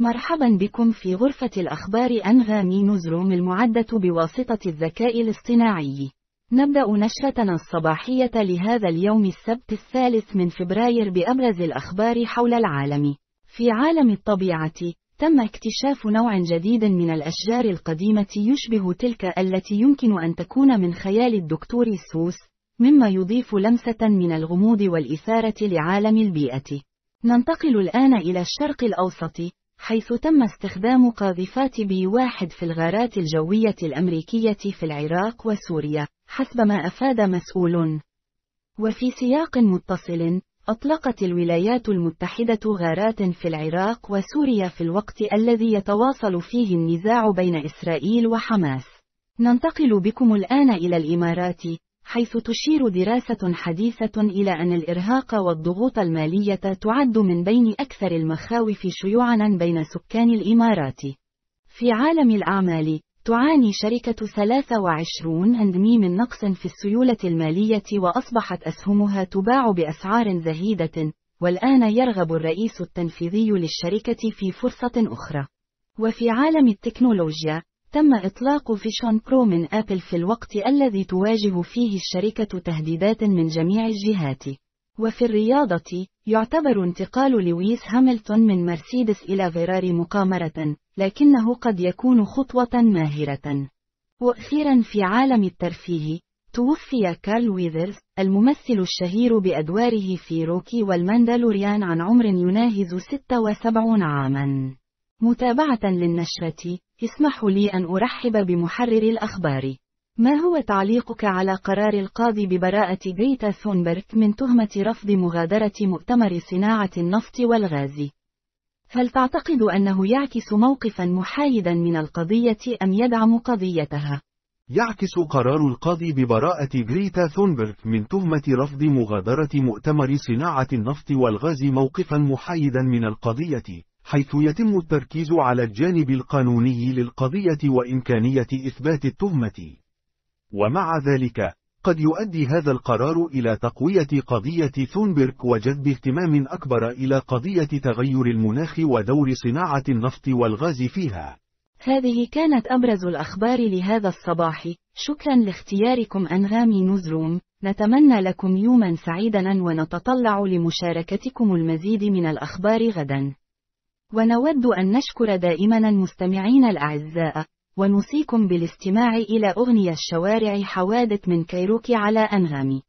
مرحبا بكم في غرفة الأخبار أنغامي نزروم المعدة بواسطة الذكاء الاصطناعي. نبدأ نشرتنا الصباحية لهذا اليوم السبت الثالث من فبراير بأبرز الأخبار حول العالم. في عالم الطبيعة، تم اكتشاف نوع جديد من الأشجار القديمة يشبه تلك التي يمكن أن تكون من خيال الدكتور سوس، مما يضيف لمسة من الغموض والإثارة لعالم البيئة. ننتقل الآن إلى الشرق الأوسط، حيث تم استخدام قاذفات بي واحد في الغارات الجوية الأمريكية في العراق وسوريا، حسب ما أفاد مسؤول. وفي سياق متصل، أطلقت الولايات المتحدة غارات في العراق وسوريا في الوقت الذي يتواصل فيه النزاع بين إسرائيل وحماس. ننتقل بكم الآن إلى الإمارات، حيث تشير دراسة حديثة إلى أن الإرهاق والضغوط المالية تعد من بين أكثر المخاوف شيوعًا بين سكان الإمارات. في عالم الأعمال، تعاني شركة 23andMe من نقص في السيولة المالية وأصبحت أسهمها تباع بأسعار زهيدة، والآن يرغب الرئيس التنفيذي للشركة في فرصة أخرى. وفي عالم التكنولوجيا، تم إطلاق Vision Pro من آبل في الوقت الذي تواجه فيه الشركة تهديدات من جميع الجهات. وفي الرياضة، يعتبر انتقال لويس هاملتون من مرسيدس إلى فيراري مقامرة، لكنه قد يكون خطوة ماهرة. وأخيرا في عالم الترفيه، توفي كارل ويذرز، الممثل الشهير بأدواره في روكي والماندالوريان عن عمر يناهز 76 عاماً. متابعة للنشرة، اسمحوا لي أن أرحب بمحرر الأخبار. ما هو تعليقك على قرار القاضي ببراءة غريتا ثونبرغ من تهمة رفض مغادرة مؤتمر صناعة النفط والغاز؟ هل تعتقد أنه يعكس موقفا محايدا من القضية أم يدعم قضيتها؟ يعكس قرار القاضي ببراءة غريتا ثونبرغ من تهمة رفض مغادرة مؤتمر صناعة النفط والغاز موقفا محايدا من القضية، حيث يتم التركيز على الجانب القانوني للقضية وإمكانية إثبات التهمة. ومع ذلك، قد يؤدي هذا القرار إلى تقوية قضية ثونبرغ وجذب اهتمام أكبر إلى قضية تغير المناخ ودور صناعة النفط والغاز فيها. هذه كانت أبرز الأخبار لهذا الصباح، شكرا لاختياركم أنغامي نزروم، نتمنى لكم يوما سعيدا ونتطلع لمشاركتكم المزيد من الأخبار غدا. ونود أن نشكر دائما المستمعين الأعزاء، ونوصيكم بالاستماع إلى أغنية الشوارع حوادث من كيروكي على أنغامي.